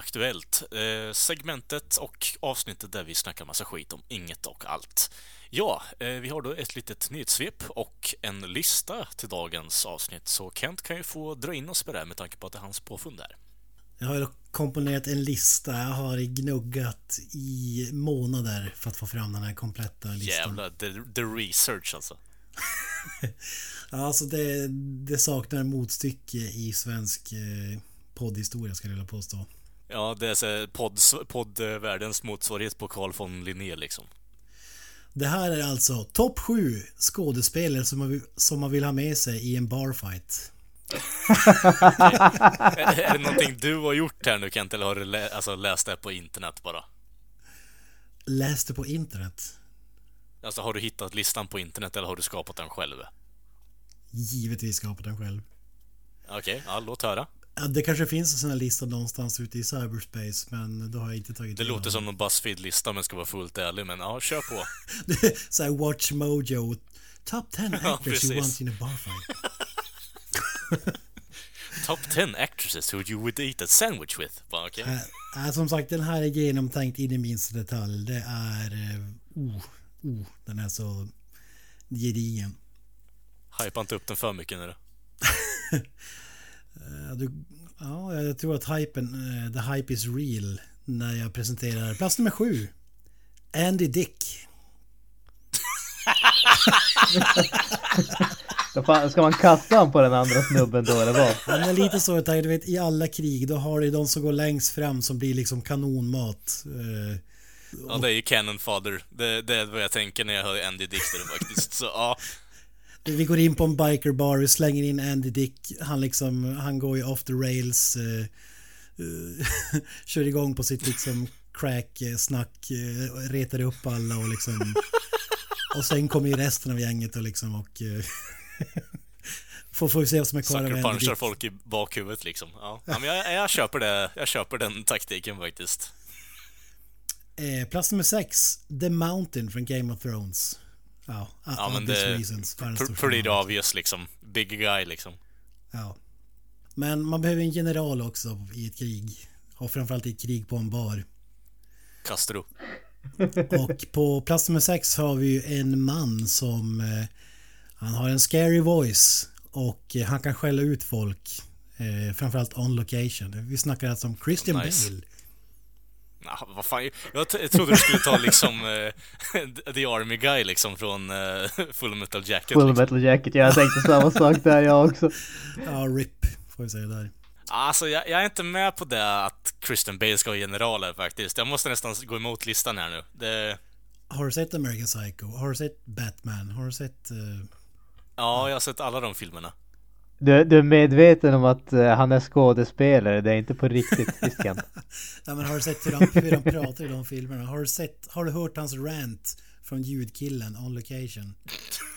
av Inaktuellt. Eh, segmentet och avsnittet där vi snackar massa skit om inget och allt. Ja, eh, vi har då ett litet nyhetssvep och en lista till dagens avsnitt, så Kent kan ju få dra in oss på det här med tanke på att det är hans påfund där. Jag har komponerat en lista. Jag har gnuggat i månader för att få fram den här kompletta listan. Jävlar, the, the research alltså. alltså det, det saknar motstycke i svensk eh, poddhistoria skulle jag vilja påstå. Ja, det är så podd, poddvärldens motsvarighet på Carl von Linné liksom. Det här är alltså topp 7 skådespelare som man, som man vill ha med sig i en barfight. är, är det någonting du har gjort här nu Kent, eller har du lä alltså, läst det på internet bara? Läst det på internet? Alltså har du hittat listan på internet eller har du skapat den själv? Givetvis skapat den själv. Okej, okay, ja, låt höra. Ja, det kanske finns en sån här lista någonstans ute i cyberspace, men då har jag inte tagit Det låter som en Buzzfeed-lista om jag ska vara fullt ärlig, men ja, kör på. så här Watch Mojo, Top 10 actors ja, you want in a bar fight. Top 10 actresses who you would eat a sandwich with. Okay. Äh, äh, som sagt, den här är genomtänkt in i minsta detalj. Det är... Uh, uh, den är så gedigen. Hypa inte upp den för mycket nu då. Uh, du, ja, jag tror att hypen, uh, the hype is real när jag presenterar plats nummer sju. Andy Dick. Ska man kasta honom på den andra snubben då eller vad? Han är lite så, du vet i alla krig då har du de som går längst fram som blir liksom kanonmat. Eh, ja, det är ju Cannon Father. Det, det är vad jag tänker när jag hör Andy Dick faktiskt. Så ja. Vi går in på en biker bar, vi slänger in Andy Dick. Han liksom, han går ju off the rails. Uh, uh, kör igång på sitt liksom crack-snack, uh, retar upp alla och liksom... Och sen kommer ju resten av gänget och liksom och... får, får vi se vad som är kvar av punchar folk i bakhuvudet liksom. Ja, ja men jag, jag, köper det. Jag köper den taktiken faktiskt. Eh, plats nummer sex. The Mountain från Game of Thrones. Ja, ja men det... Reasons, pretty obvious liksom. Big guy liksom. Ja. Men man behöver en general också i ett krig. Och framförallt i ett krig på en bar. Castro. Och på plats nummer sex har vi ju en man som... Eh, han har en scary voice. Och eh, han kan skälla ut folk. Eh, framförallt on location. Vi snackar alltså om Christian nice. Bale. Nah, vad fan, jag, trodde du skulle ta liksom uh, The Army Guy liksom från uh, Full Metal Jacket. Full liksom. Metal Jacket, jag tänkte samma sak där jag också. Ja, RIP får vi säga där. Alltså, jag, jag, är inte med på det att Christian Bale ska vara generaler faktiskt. Jag måste nästan gå emot listan här nu. Det... Har du sett American Psycho? Har du sett Batman? Har du sett... Uh... Ja, jag har sett alla de filmerna. Du, du är medveten om att uh, han är skådespelare, det är inte på riktigt, visst ja, men har du sett hur han, hur han pratar i de filmerna? Har du sett, har du hört hans rant från ljudkillen on location?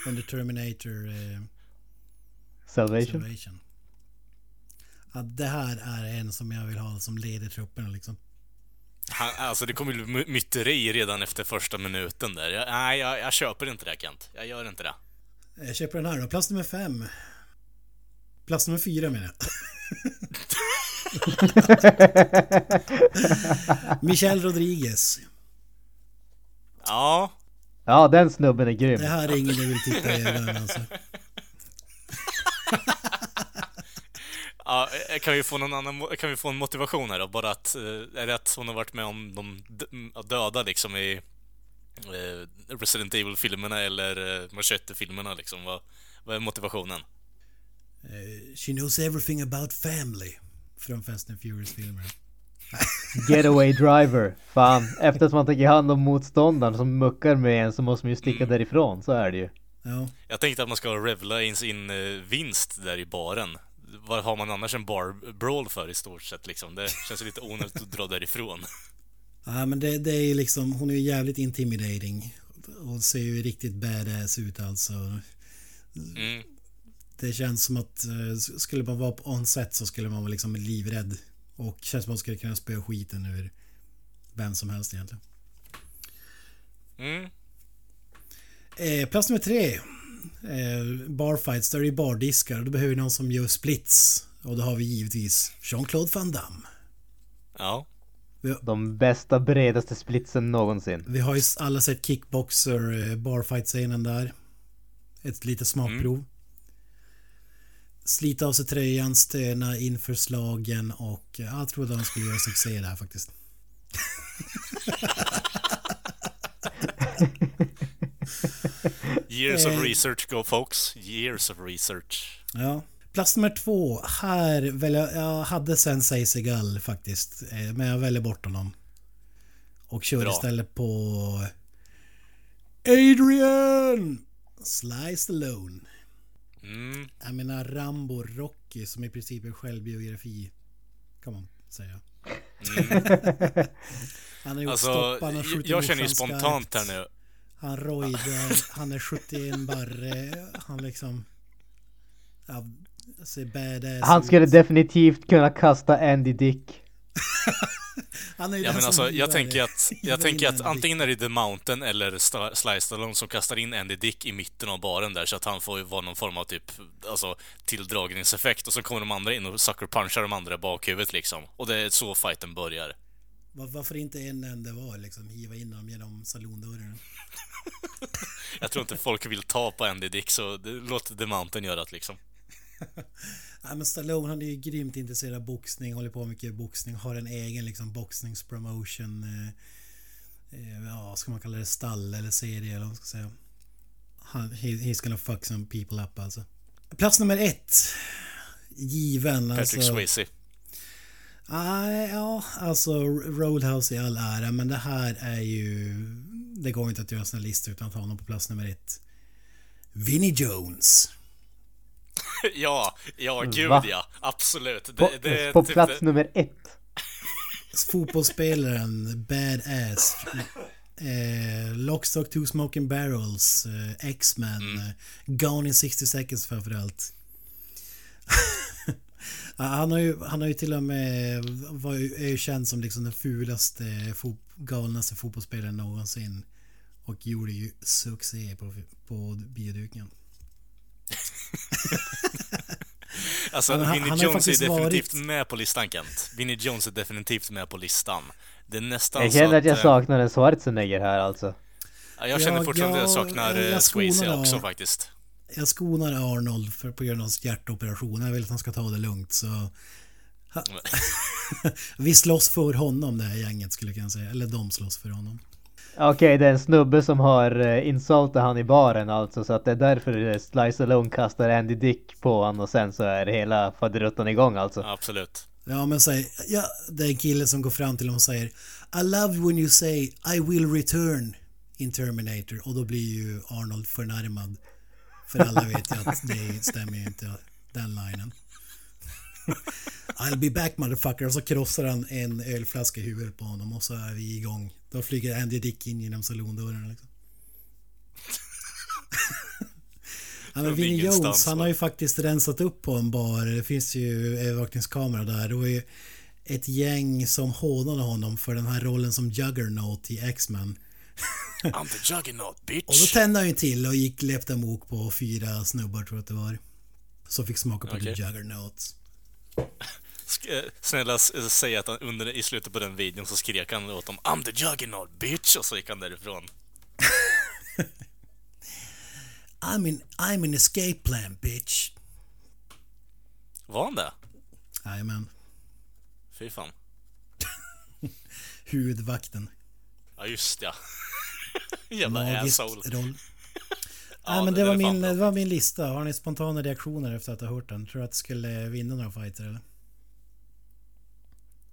The Terminator... Uh, Salvation? Salvation att det här är en som jag vill ha som leder trupperna liksom. Han, alltså det kommer bli myteri redan efter första minuten där. Jag, nej, jag, jag, köper inte det Kent. Jag gör inte det. Jag köper den här då. Plats nummer fem. Plats nummer fyra menar jag. Michel Rodriguez. Ja. Ja, den snubben är grym. Det här är ingen jag vill titta i alltså. Ja, eh, kan vi få någon annan, kan vi få en motivation här då? Bara att, eh, är det att hon har varit med om de döda liksom i eh, Resident Evil-filmerna eller Machete-filmerna liksom? Vad, vad är motivationen? Uh, she knows everything about family. Från Fast and Furious-filmerna. Getaway driver. Fan, eftersom man tar hand om motståndaren som muckar med en så måste man ju sticka mm. därifrån, så är det ju. Ja. Jag tänkte att man ska revla in sin vinst där i baren vad har man annars en bar brawl för i stort sett liksom? Det känns lite onödigt att dra därifrån. Ja men det, det är ju liksom, hon är ju jävligt intimidating. Och ser ju riktigt badass ut alltså. Mm. Det känns som att eh, skulle man vara på on-set så skulle man vara liksom livrädd. Och känns som att man skulle kunna spöa skiten ur vem som helst egentligen. Mm. Eh, plats nummer tre. Eh, barfights, där är det bardiskar. Då behöver vi någon som gör splits. Och då har vi givetvis Jean-Claude Van Damme. Ja. De bästa, bredaste splitsen någonsin. Vi har ju alla sett Kickboxer eh, barfight-scenen där. Ett litet smakprov. Slita av sig tröjan, stöna inför slagen och eh, jag trodde han skulle göra succé där faktiskt. Years Eh. of research go folks. Years of research. Ja. Plats nummer två. Här väljer jag, jag hade Sensei Segal faktiskt. eh, Men jag väljer bort honom. Och kör Bra. istället på... Adrian! Sly Stallone. Mm. Jag menar Rambo Rocky som i princip är självbiografi. Kan man säga. han har gjort Alltså, stopp, han har skjutit jag känner ju spontant här skarpt. nu. Han rojdar, han är 71 barre, han liksom... Ja, ser badass Han skulle ut. definitivt kunna kasta Andy Dick. Han är ju Ja men alltså, jag tänker att, jag tänker att en antingen är det The Mountain eller Sly Stallone som kastar in Andy Dick i mitten av baren där så att han får vara någon form av typ, alltså tilldragningseffekt och så kommer de andra in och sucker punchar de andra i bakhuvudet liksom. Och det är så fighten börjar. Var- Varför inte en enda var liksom hiva in dem genom salondörren? Jag tror inte folk vill ta på Andy Dick så låter The Mountain göra det liksom. Nej men Stallone han är ju grymt intresserad av boxning, håller på mycket boxning, har en egen liksom boxningspromotion. Eh, eh, ja, ska man kalla det? Stall eller serie eller vad man ska säga. Han, he, he's gonna fuck some people up alltså. Plats nummer ett. Given Patrick alltså. Swayze. Nej, ja, alltså Roadhouse i all ära, men det här är ju... Det går inte att göra en sån här lista utan att ha honom på plats nummer ett. Vinnie Jones. ja, ja gud Va? ja. Absolut. Det, På, det, på typ- plats nummer ett. Fotbollsspelaren, badass. Eh, Lockstock, Two Smoking Barrels, eh, X-Men, eh, Gone in 60 Seconds framförallt. Han, har ju, han har ju till och med var ju, är ju känd som liksom den fulaste, fot, galnaste fotbollsspelaren någonsin. Och gjorde ju succé på, på bioduken. Alltså, Han- Vinnie han Jones är definitivt varit- med på listan, Kent. Vinnie Jones är definitivt med på listan. Det är nästan Jag så känner att jag eh, saknar en Schwarzenegger här alltså. Ja, jag känner fortfarande att jag saknar jag jag Swayze också faktiskt. Jag skonar Arnold för, på grund av hans hjärtoperation. Jag vill att han ska ta det lugnt så... Vi slåss för honom det här gänget skulle jag kunna säga. Eller de slåss för honom. Okej, det är en snubbe som har uh, insultat han i baren alltså, så att det är därför uh, Slice Alone kastar Andy Dick på han och sen så är hela faderuttan igång alltså. Absolut. Ja men säg, ja, det är en kille som går fram till honom och säger I love when you say I will return in Terminator och då blir ju Arnold förnärmad. För alla vet ju att det stämmer ju inte den linen. I'll be back motherfucker och så krossar han en ölflaska i huvudet på honom och så är vi igång. Då flyger Andy Dick in genom salondörren liksom. Ja, men Vinnie Jones, han har ju faktiskt rensat upp på en bar. Det finns ju övervakningskamera där. Det var ju ett gäng som hånade honom för den här rollen som Juggernaut i X-Men. I'm the juggernaut, Och då bitch! tände han ju till och gick lefta mok på fyra snubbar tror jag att det var. Som fick smaka på Okej. The Juggernaut. Eh, Snälla s- säg att han under, i slutet på den videon så skrek han åt dem I'm the juggernaut, bitch! Och så gick han därifrån. I'm in, I'm in escape plan bitch. Var han det? Jajamän. Fy fan. Huvudvakten. Ja, just ja. Jävla Magisk asshole. roll. Ja, Nej men det- var, min, det var min lista. Har ni spontana reaktioner efter att ha hört den? Tror du att det skulle vinna några fighter eller?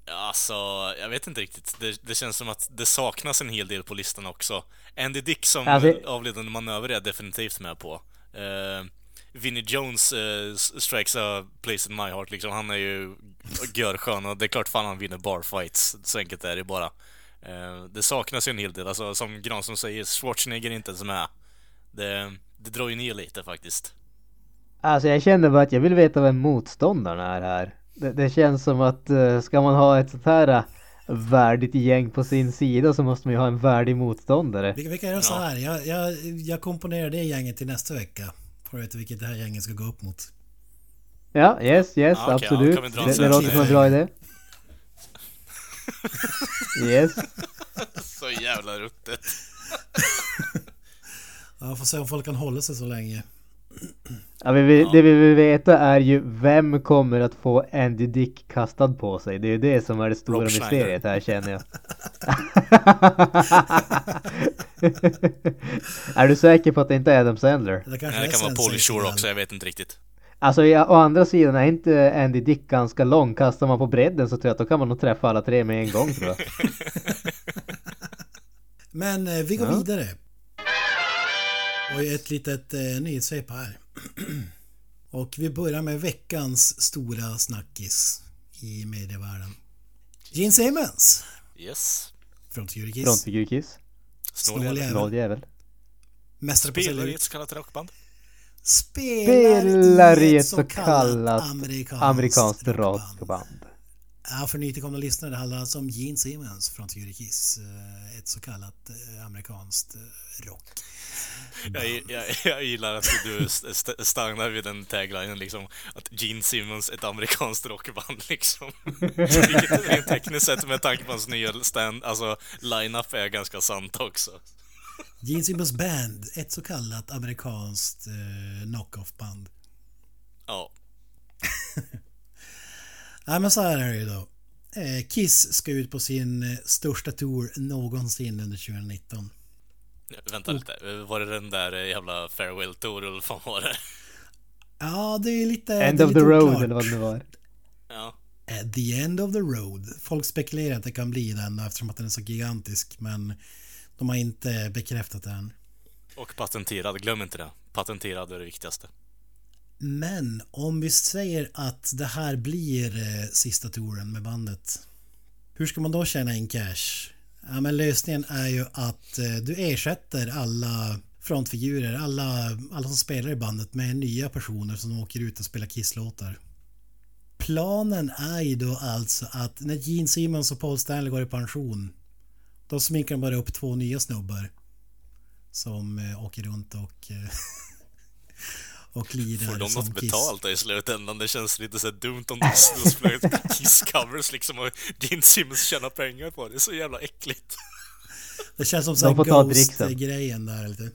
Ja, Alltså, jag vet inte riktigt. Det, det känns som att det saknas en hel del på listan också. Andy Dick som Alltså- avledande manöver är jag definitivt med på. Eh, Vinnie Jones uh, strikes a place in my heart liksom. Han är ju görskön och det är klart fan han vinner barfights. Så enkelt är det bara. Uh, det saknas ju en hel del, alltså som Granström säger, Schwarzenegger är inte ens med. Det, det drar ju ner lite faktiskt. Alltså jag känner bara att jag vill veta vem motståndarna är här. Det, det känns som att uh, ska man ha ett sånt här värdigt gäng på sin sida så måste man ju ha en värdig motståndare. Vi, vi kan göra så här. Jag, jag, jag komponerar det gänget till nästa vecka. Får veta vilket det här gänget ska gå upp mot. Ja, yes, yes, Ja, okej, absolut. ja, det, det låter som en bra idé. Yes. Så jävla ruttet. Ja, får se om folk kan hålla sig så länge. Ja, vi, vi, Det vi vill veta är ju vem kommer att få Andy Dick kastad på sig. Det är ju det som är det stora mysteriet här känner jag. är du säker på att det inte är Adam Sandler? Det kanske Nej, det är kan vara Pauly Sensei Shore också, jag vet inte riktigt. Alltså ja, å andra sidan är inte Andy Dick ganska lång. Kastar man på bredden så tror jag att då kan man nog träffa alla tre med en gång tror jag. Men eh, vi går Ja. vidare. Och ett litet eh, nyhetssvep här. Och vi börjar med veckans stora snackis i medievärlden. Gene Simmons Yes. från Tjurikis. Frontfigurkiss. Snål jävel. Mästare på Spelar i ett så kallat rockband. Spelar, i ett så kallat amerikanskt, amerikanskt, rockband. Ja, för nytillkomna lyssnare, det handlar alltså om Gene Simmons från Tjurikis. eh, Ett så kallat eh, amerikanskt eh, rock. Jag, jag, jag gillar att du st- st- stannar vid den taglinen liksom. Att Gene Simmons, ett amerikanskt rockband liksom. Vilket rent tekniskt sett med tanke på hans nya stand, alltså line-up är ganska sant också. Gene Simmons Band, ett så kallat amerikanskt eh, knock-off-band. Ja. Nej men så här är det ju då. Eh, Kiss ska ut på sin eh, största tour någonsin under 2019. Vänta lite, var det den där eh, jävla farewell tour eller vad var det? Ja, det är lite... End det är of lite the road oklart. eller vad det var. Ja. At the end of the road. Folk spekulerar att det kan bli den eftersom att den är så gigantisk men de har inte bekräftat det än. Och patenterad, glöm inte det. Patenterad är det viktigaste. Men om vi säger att det här blir eh, sista touren med bandet. Hur ska man då tjäna in cash? Ja, men lösningen är ju att eh, du ersätter alla frontfigurer, alla, alla som spelar i bandet med nya personer som åker ut och spelar Kiss-låtar. Planen är ju då alltså att när Gene Simmons och Paul Stanley går i pension då sminkar de bara upp två nya snubbar som eh, åker runt och eh, och lirar Får de som något Kiss. betalt i slutändan? Det känns lite så dumt om de spelar ut Kiss-covers liksom och Gene Simmons tjänar pengar på det. Det är så jävla äckligt. Det känns som såhär. Ghost-grejen där lite.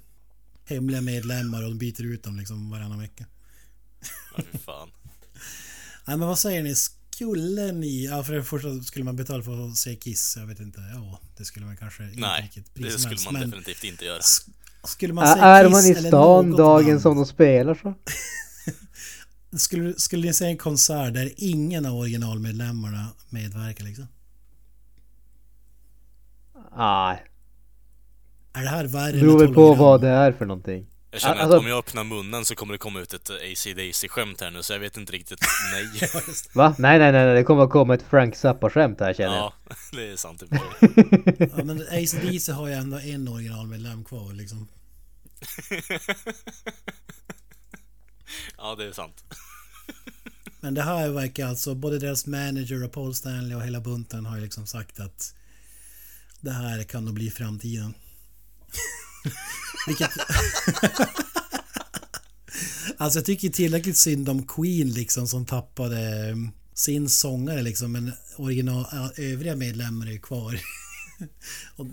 Hemliga medlemmar och de byter ut dem liksom varannan vecka. Ja, fan. Nej men vad säger ni? Skulle ni... Ja för det första skulle man betala för att se Kiss. Jag vet inte. Ja det skulle man kanske inte Nej, vilket det skulle man men definitivt inte göra. Sk- Skulle man se Är man i stan dagen som de spelar så? Skulle, skulle ni se en konsert där ingen av originalmedlemmarna medverkar liksom? Nej, Är det här värre det än beror väl 12 på vad det är för någonting. Jag känner Alltså- att om jag öppnar munnen så kommer det komma ut ett AC/DC-skämt här nu, så jag vet inte riktigt. Nej. Va? Nej, nej, nej, nej, det kommer att komma ett Frank Zappa-skämt här känner jag. Ja, det är sant för sig. Ja men AC/DC har ju ändå en originalmedlem kvar liksom. Ja, det är sant. Men det här verkar alltså, både deras manager och Paul Stanley och hela bunten har ju liksom sagt att det här kan nog bli framtiden. Vilket... alltså jag tycker tillräckligt synd om Queen liksom som tappade mm, sin sångare liksom men original, övriga medlemmar är ju kvar. och,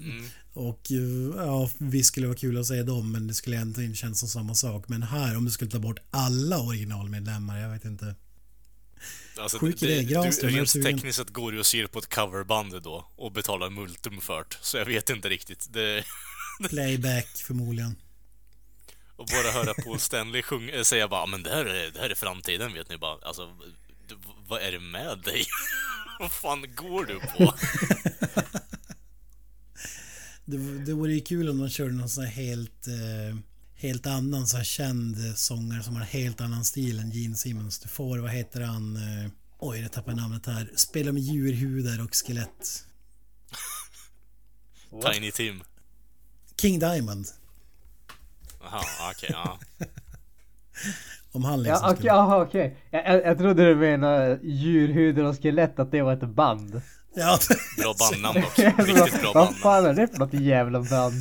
och eh, ja, visst skulle det vara kul att se dem men det skulle inte kännas som samma sak. Men här om du skulle ta bort alla originalmedlemmar, jag vet inte. Alltså, Sjuk det, idé, Granström, du, rent du tekniskt sett går det att se det på ett coverband då och betala multum för det. Så jag vet inte riktigt. Det, Playback förmodligen. och bara höra Paul Stanley sjunga, äh, säga bara men det här, är, det här är framtiden vet ni bara. Alltså, du, vad är det med dig? vad fan går du på? Det, det vore ju kul om de körde någon sån här helt... Eh, helt annan så här känd sångare som har en helt annan stil än Gene Simmons. Du får, vad heter han? Eh, oj, jag tappar namnet här. Spelar med djurhudar och skelett. Tiny Tim. King Diamond. Jaha, okej, ja. Om han liksom Ja okej, skulle... jaha okej. Jag, jag, jag trodde du menade djurhudar och skelett, att det var ett band. Ja, Bra bandnamn bara, Riktigt bra Vad bandnamn. fan är det för något jävla band?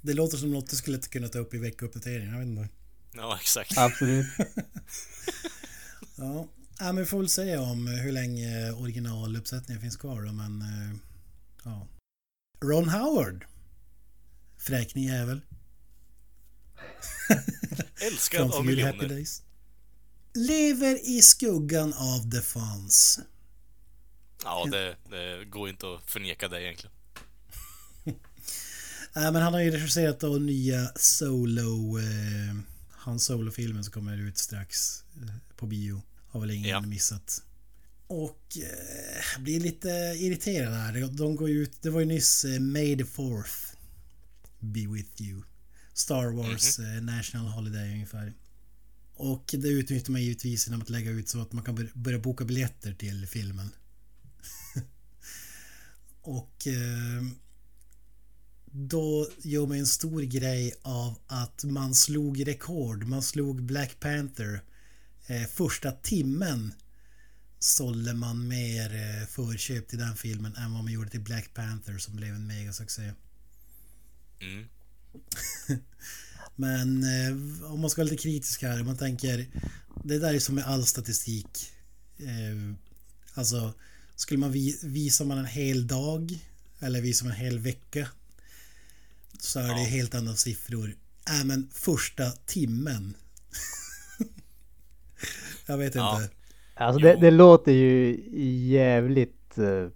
det låter som något du skulle kunna ta upp i veckouppdateringen. Jag vet inte. Ja, exakt. Absolut. Ja, ja men vi får väl säga om hur länge originaluppsättningen finns kvar då, men... eh, Ja. Ron Howard. Fräknig jävel. Älskad av miljoner. Days. Lever i skuggan av The Fonz. Ja, det, det går inte att förneka det egentligen. Nej, men han har ju regisserat då nya Solo... Eh, hans Solo-filmen som kommer ut strax eh, på bio. Har väl ingen Ja. missat. Och eh, blir lite irriterad här. De- går ut... Det var ju nyss eh, May the 4th Be with you. Star Wars eh, National Holiday ungefär. Och det utnyttjar man givetvis genom att lägga ut så att man kan bör- börja boka biljetter till filmen. och eh, då gör man en stor grej av att man slog rekord. Man slog Black Panther. Eh, första timmen sålde man mer eh, förköp till den filmen än vad man gjorde till Black Panther som blev en megasuccé. Mm. Men eh, om man ska vara lite kritisk här, om man tänker det där är som med all statistik. Eh, alltså, skulle man vi, visar man en hel dag eller visar man en hel vecka så är det Ja. helt andra siffror. Äh, men första timmen. Jag vet Ja. inte. Alltså det, det låter ju jävligt uh,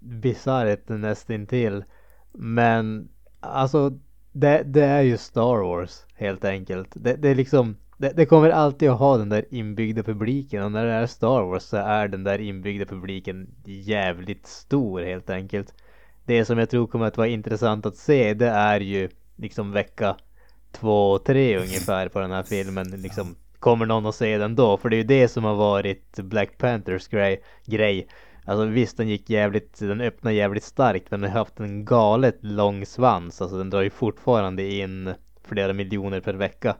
bisarrt nästintill. Men alltså det, det är ju Star Wars helt enkelt. Det, det är liksom det, det kommer alltid att ha den där inbyggda publiken och när det är Star Wars så är den där inbyggda publiken jävligt stor helt enkelt. Det som jag tror kommer att vara intressant att se det är ju liksom vecka två, tre ungefär på den här filmen. Liksom, kommer någon att se den då? För det är ju det som har varit Black Panthers grej. grej. Alltså visst den gick jävligt, den öppnade jävligt starkt men den har haft en galet lång svans. Alltså den drar ju fortfarande in flera miljoner per vecka.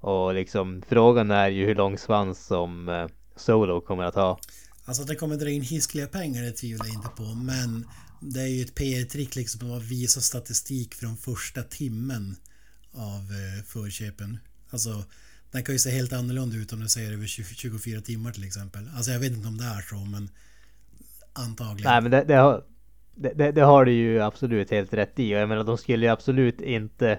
Och liksom frågan är ju hur lång svans som eh, Solo kommer att ha. Alltså att det kommer dra in hiskliga pengar det tvivlar jag inte på. Men det är ju ett PR-trick liksom att visa statistik från första timmen av eh, förköpen. Alltså den kan ju se helt annorlunda ut om du säger över 24 timmar till exempel. Alltså jag vet inte om det är så men antagligen. Nej men det, det, har, det, det, har du ju absolut helt rätt i. Och jag menar de skulle ju absolut inte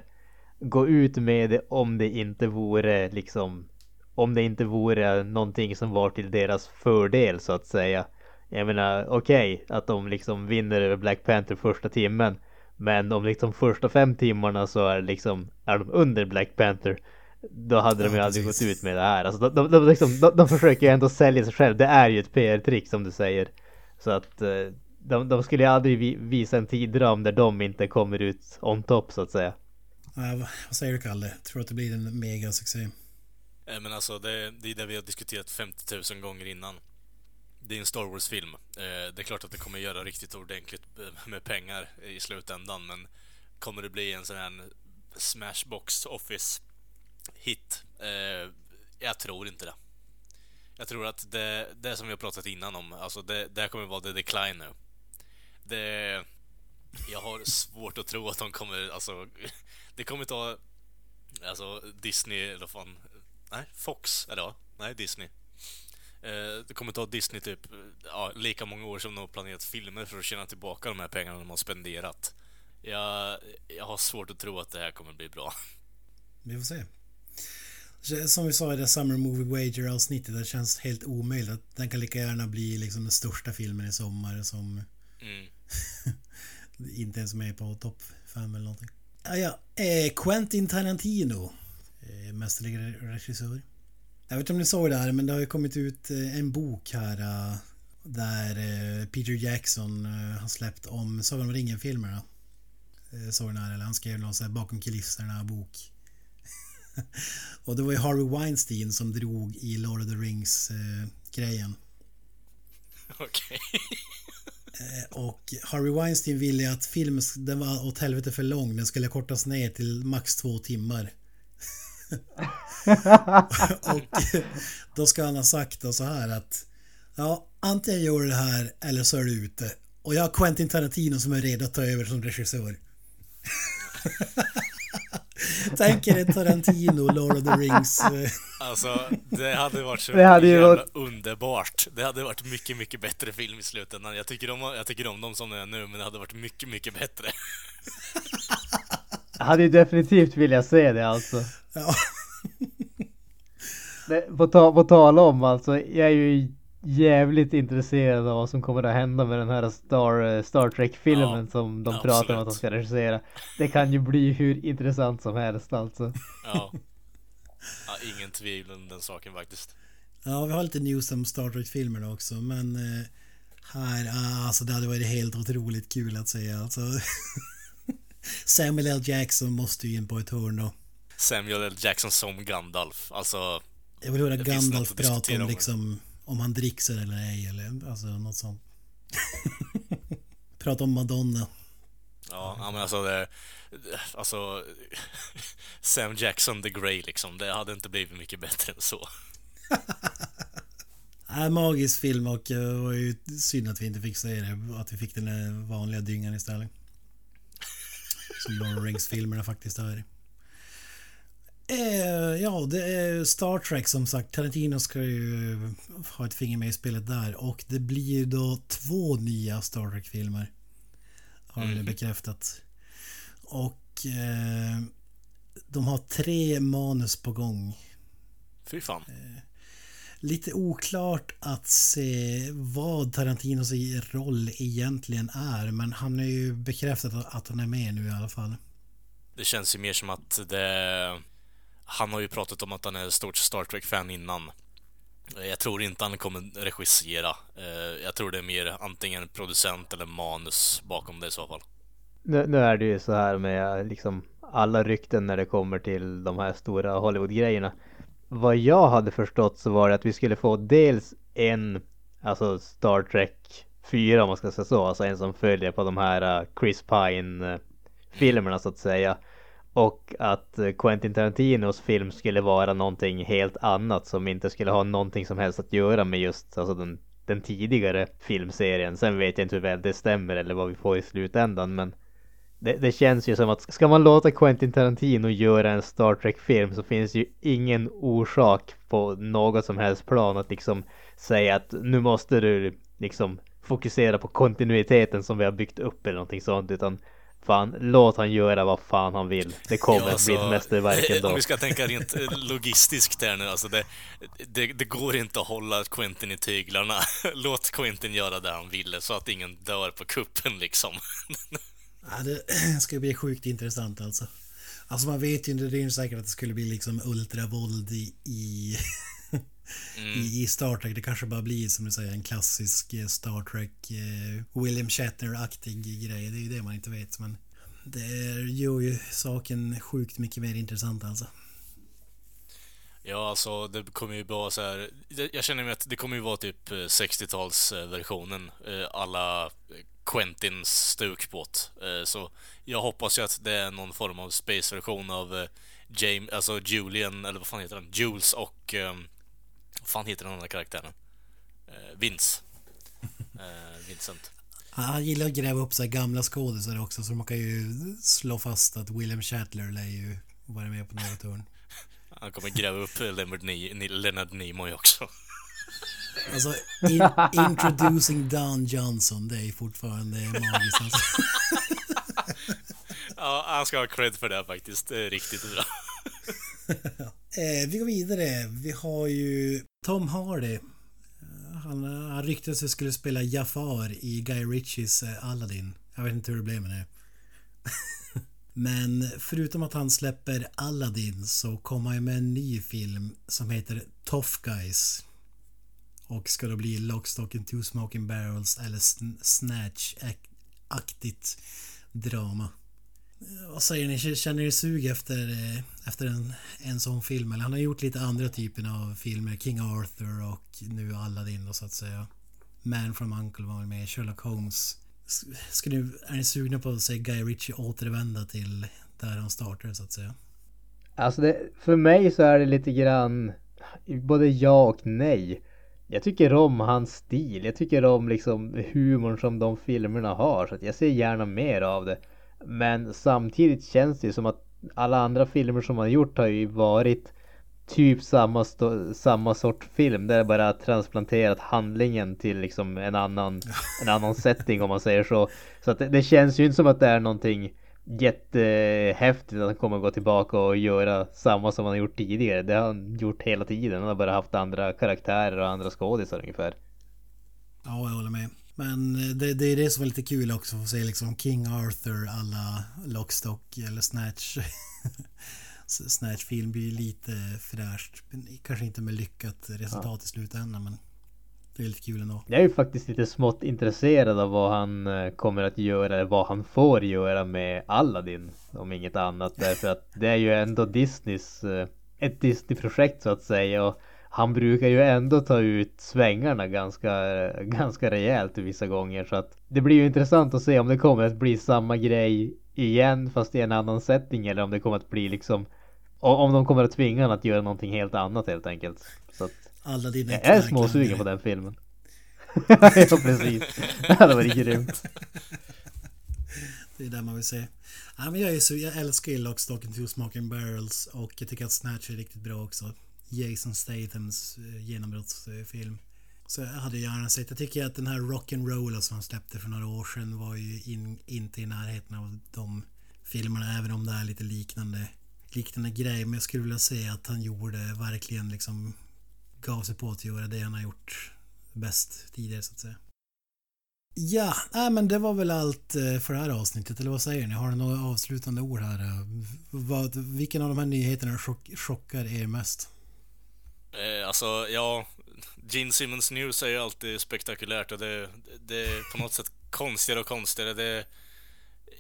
gå ut med det om det inte vore liksom om det inte vore någonting som var till deras fördel så att säga. Jag menar okej att de liksom vinner över Black Panther första timmen. Men om liksom första fem timmarna så är liksom är de under Black Panther. Då hade de ju aldrig gått ut med det här. Alltså de, de, de, liksom, de, de försöker ju ändå sälja sig själv. Det är ju ett PR-trick som du säger. Så att eh, de, de skulle ju aldrig vi, visa en tidram där de inte kommer ut on top så att säga. Nej, vad, säger du Kalle? Tror att det blir en megasuccé? Eh, Men alltså, det, det är det vi har diskuterat 50 000 gånger innan. Det är en Star Wars-film. Eh, Det är klart att det kommer göra riktigt ordentligt eh, med pengar i slutändan, men kommer det bli en sån här Smashbox Office hit? Eh, Jag tror inte det. Jag tror att det, det som vi har pratat innan om, alltså det, det här kommer vara the decline nu. Det... Jag har svårt att tro att de kommer, alltså... Det kommer ta... Alltså Disney, eller fan... Nej, Fox det va? Nej, Disney. Eh, det kommer ta Disney typ ja, lika många år som de har planerat filmer för att tjäna tillbaka de här pengarna de har spenderat. Jag, jag har svårt att tro att det här kommer bli bra. Vi får se. Som vi sa i det Summer Movie Wager avsnittet, det känns helt omöjligt att den kan lika gärna bli liksom den största filmen i sommar som Mm. inte ens med på topp 5 eller någonting. Ja, ja. Eh, Quentin Tarantino. Eh, mästerlig re- regissör. Jag vet inte om ni såg det här men det har ju kommit ut eh, en bok här eh, där eh, Peter Jackson eh, har släppt om Sagan om ringen-filmerna. Såg den här, eller han skrev någon sån här bakom kulisserna bok. Och det var ju Harvey Weinstein som drog i Lord of the Rings-grejen. Okej. Eh, och Harvey Weinstein ville att filmen den var åt helvete för lång. Den skulle kortas ner till max två timmar. och då ska han ha sagt då så här att Ja, antingen gör du det här eller så är du ute. Och jag har Quentin Tarantino som är redo att ta över som regissör. Tänk er en Tarantino, Lord of the Rings. Alltså, det hade varit så Det hade ju jävla varit- underbart. Det hade varit mycket, mycket bättre film i slutändan. Jag tycker om, jag tycker om dem som de är nu, men det hade varit mycket, mycket bättre. Jag hade ju definitivt velat se det alltså. Ja, på, ta, på tal om alltså, jag är ju jävligt intresserad av vad som kommer att hända med den här Star, eh, Star Trek-filmen Ja, som de absolut. pratar om att de ska regissera. Det kan ju bli hur intressant som helst alltså. Ja. ja ingen tvivel om den saken faktiskt. ja vi har lite news om Star Trek-filmerna också. Men eh, här, ah, alltså det hade varit helt otroligt kul att se. Alltså, Samuel L. Jackson måste ju in på ett hörn då. Samuel L. Jackson som Gandalf. Alltså, Jag vill höra Gandalf prata om om. liksom om han drickser eller ej eller alltså något sånt. prata om Madonna. ja, ja men alltså det... Alltså... Sam Jackson the Grey liksom. Det hade inte blivit mycket bättre än så. Äh, magisk film och eh, det var ju synd att vi inte fick se det. Att vi fick den vanliga dyngan istället. Som Lord of Rings-filmerna faktiskt är. Eh, ja, det är Star Trek som sagt. Tarantino ska ju ha ett finger med i spelet där. Och det blir ju då två nya Star Trek-filmer. Har de nu Mhm. bekräftat. Och eh, de har tre manus på gång. Fy fan. Lite oklart att se vad Tarantinos roll egentligen är. Men han har ju bekräftat att han är med nu i alla fall. Det känns ju mer som att det... Han har ju pratat om att han är ett stort Star Trek-fan innan. Jag tror inte han kommer regissera. Eh, jag tror det är mer antingen producent eller manus bakom det i så fall. Nu, nu är det ju så här med liksom alla rykten när det kommer till de här stora Hollywood-grejerna. Vad jag hade förstått så var det att vi skulle få dels en, alltså Star Trek 4 om man ska säga så, alltså en som följer på de här eh, Chris Pine-filmerna eh, så att säga. Och att eh, Quentin Tarantinos film skulle vara någonting helt annat som inte skulle ha någonting som helst att göra med just alltså den, den tidigare filmserien. Sen vet jag inte hur väl det stämmer eller vad vi får i slutändan men det, det känns ju som att ska man låta Quentin Tarantino göra en Star Trek-film så finns ju ingen orsak på något som helst plan att liksom säga att nu måste du liksom fokusera på kontinuiteten som vi har byggt upp eller någonting sånt utan fan låt han göra vad fan han vill. Det kommer att bli ett mästerverk eh, ändå. Om vi ska tänka rent eh, logistiskt här nu, alltså det, det, det går inte att hålla Quentin i tyglarna. Låt Quentin göra det han ville så att ingen dör på kuppen liksom. Ja, det ska bli sjukt intressant alltså. Alltså man vet ju inte, det är ju säkert att det skulle bli liksom ultravåld i, i, i, i Star Trek. Det kanske bara blir som du säger en klassisk eh, Star Trek eh, William Shatner-aktig grej. Det är ju det man inte vet men det gör ju saken sjukt mycket mer intressant alltså. Ja, alltså det kommer ju vara så här. det- Jag känner mig att det kommer ju vara typ eh, 60-talsversionen. eh, Alla Quentins stukbåt. Eh, Så jag hoppas ju att det är någon form av space-version av eh, James, alltså Julian, eller vad fan heter han? Jules och... ehm, Vad fan heter den andra karaktären? Eh, Vince. Eh, Vincent. Han gillar att gräva upp så här gamla skådisar också så man kan ju slå fast att William Shatner lär ju vara med på något hörn. Han kommer gräva upp Leonard, Ni- Leonard Nimoy också. Alltså, in, introducing Don Johnson, det är fortfarande magiskt alltså. Ja, han ska ha cred för det faktiskt. Det är riktigt bra. Eh, vi går vidare. Vi har ju Tom Hardy. Han, han ryktades att skulle spela Jafar i Guy Ritchies eh, Aladdin. Jag vet inte hur det blev med det. Men förutom att han släpper Aladdin så kommer han med en ny film som heter Tough Guys. Och ska då bli Lockstock and Two Smoking Barrels eller Snatch-aktigt drama. Vad säger ni? Känner ni sug efter, eh, efter en, en sån film? Eller han har gjort lite andra typer av filmer. King Arthur och nu Aladdin och så att säga. Man from Uncle var med. Sherlock Holmes. Ska ni, är ni sugna på att se Guy Ritchie återvända till där han startade så att säga? Alltså det, för mig så är det lite grann både ja och nej. Jag tycker om hans stil. Jag tycker om liksom humorn som de filmerna har. Så att jag ser gärna mer av det. Men samtidigt känns det ju som att alla andra filmer som han gjort har ju varit typ samma, samma sort film. Där det bara transplanterat handlingen till liksom en annan, en annan setting om man säger så. Så att det, det känns ju inte som att det är någonting jättehäftigt att han kommer gå tillbaka och göra samma som han har gjort tidigare. Det har han gjort hela tiden. Han har bara haft andra karaktärer och andra skådisar ungefär. Ja, jag håller med. Men eh, det, det är det som är lite kul också. Att få se liksom King Arthur alla Lockstock eller Snatch. Snatch-film blir lite fräscht. Kanske inte med lyckat resultat ja. i slutändan men det är lite kul ändå. Jag är ju faktiskt lite smått intresserad av vad han eh, kommer att göra eller vad han får göra med Aladdin. Om inget annat. Därför att det är ju ändå Disneys eh, ett Disney-projekt så att säga. Och han brukar ju ändå ta ut svängarna ganska, ganska rejält vissa gånger. Så att det blir ju intressant att se om det kommer att bli samma grej igen fast i en annan setting. Eller om det kommer att bli liksom om de kommer att tvinga honom att göra någonting helt annat helt enkelt. Så att alla dina Jag är småsugen på den filmen. ja precis. Det hade varit grymt. Det är det man vill se. Ja, men jag, är så, jag älskar ju Lockstock and Two Smoking Barrels och jag tycker att Snatch är riktigt bra också. Jason Stathams eh, genombrottsfilm. Så jag hade gärna sett. Jag tycker att den här Rock'n'Roll som han släppte för några år sedan var ju in, inte i närheten av de filmerna. Även om det är lite liknande, liknande grej. Men jag skulle vilja säga att han gjorde verkligen liksom gav sig på att göra det han har gjort bäst tidigare så att säga. Ja, nej, men det var väl allt eh, för det här avsnittet, eller vad säger ni? Har ni några avslutande ord här? Eh, vad, vilken av de här nyheterna chock, chockar er mest? Eh, alltså, ja, Gene Simmons News är ju alltid spektakulärt och det, det är på något sätt konstigare och konstigare. Det,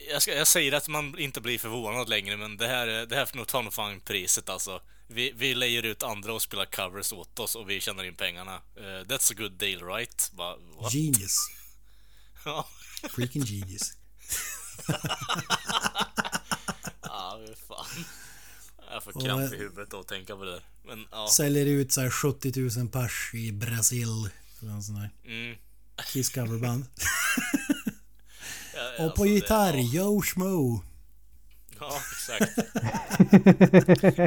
jag, ska, jag säger att man inte blir förvånad längre, men det här, det här får nog ta fan priset alltså. Vi, vi lejer ut andra och spelar covers åt oss och vi tjänar in pengarna. Uh, that's a good deal right? Ba, genius. ja. Freaking genius. ja, fan. Jag får kramp i huvudet att tänka på det. Men, ja. Säljer ut så 70 000 pers i Brasil. För sån här. Mm. Kiss coverband. ja, och alltså på gitarr, det, ja. Joe Schmo. Ja, exakt.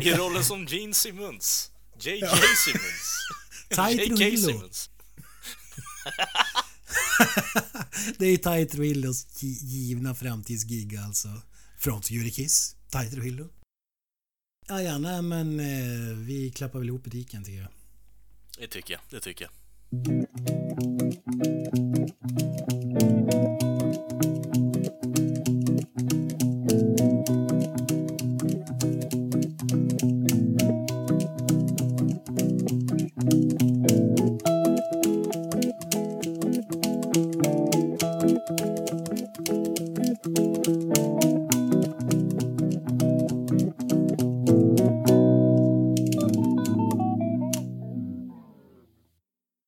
I rollen som Gene Simmons. JJ ja. Simmons. JK Simmons. det är Ty Trujillos givna framtidsgig alltså. Frontfigur Kiss. Ty Trujillo. Ja, ja, nej men eh, vi klappar väl ihop butiken tycker jag. Det tycker jag, det tycker jag.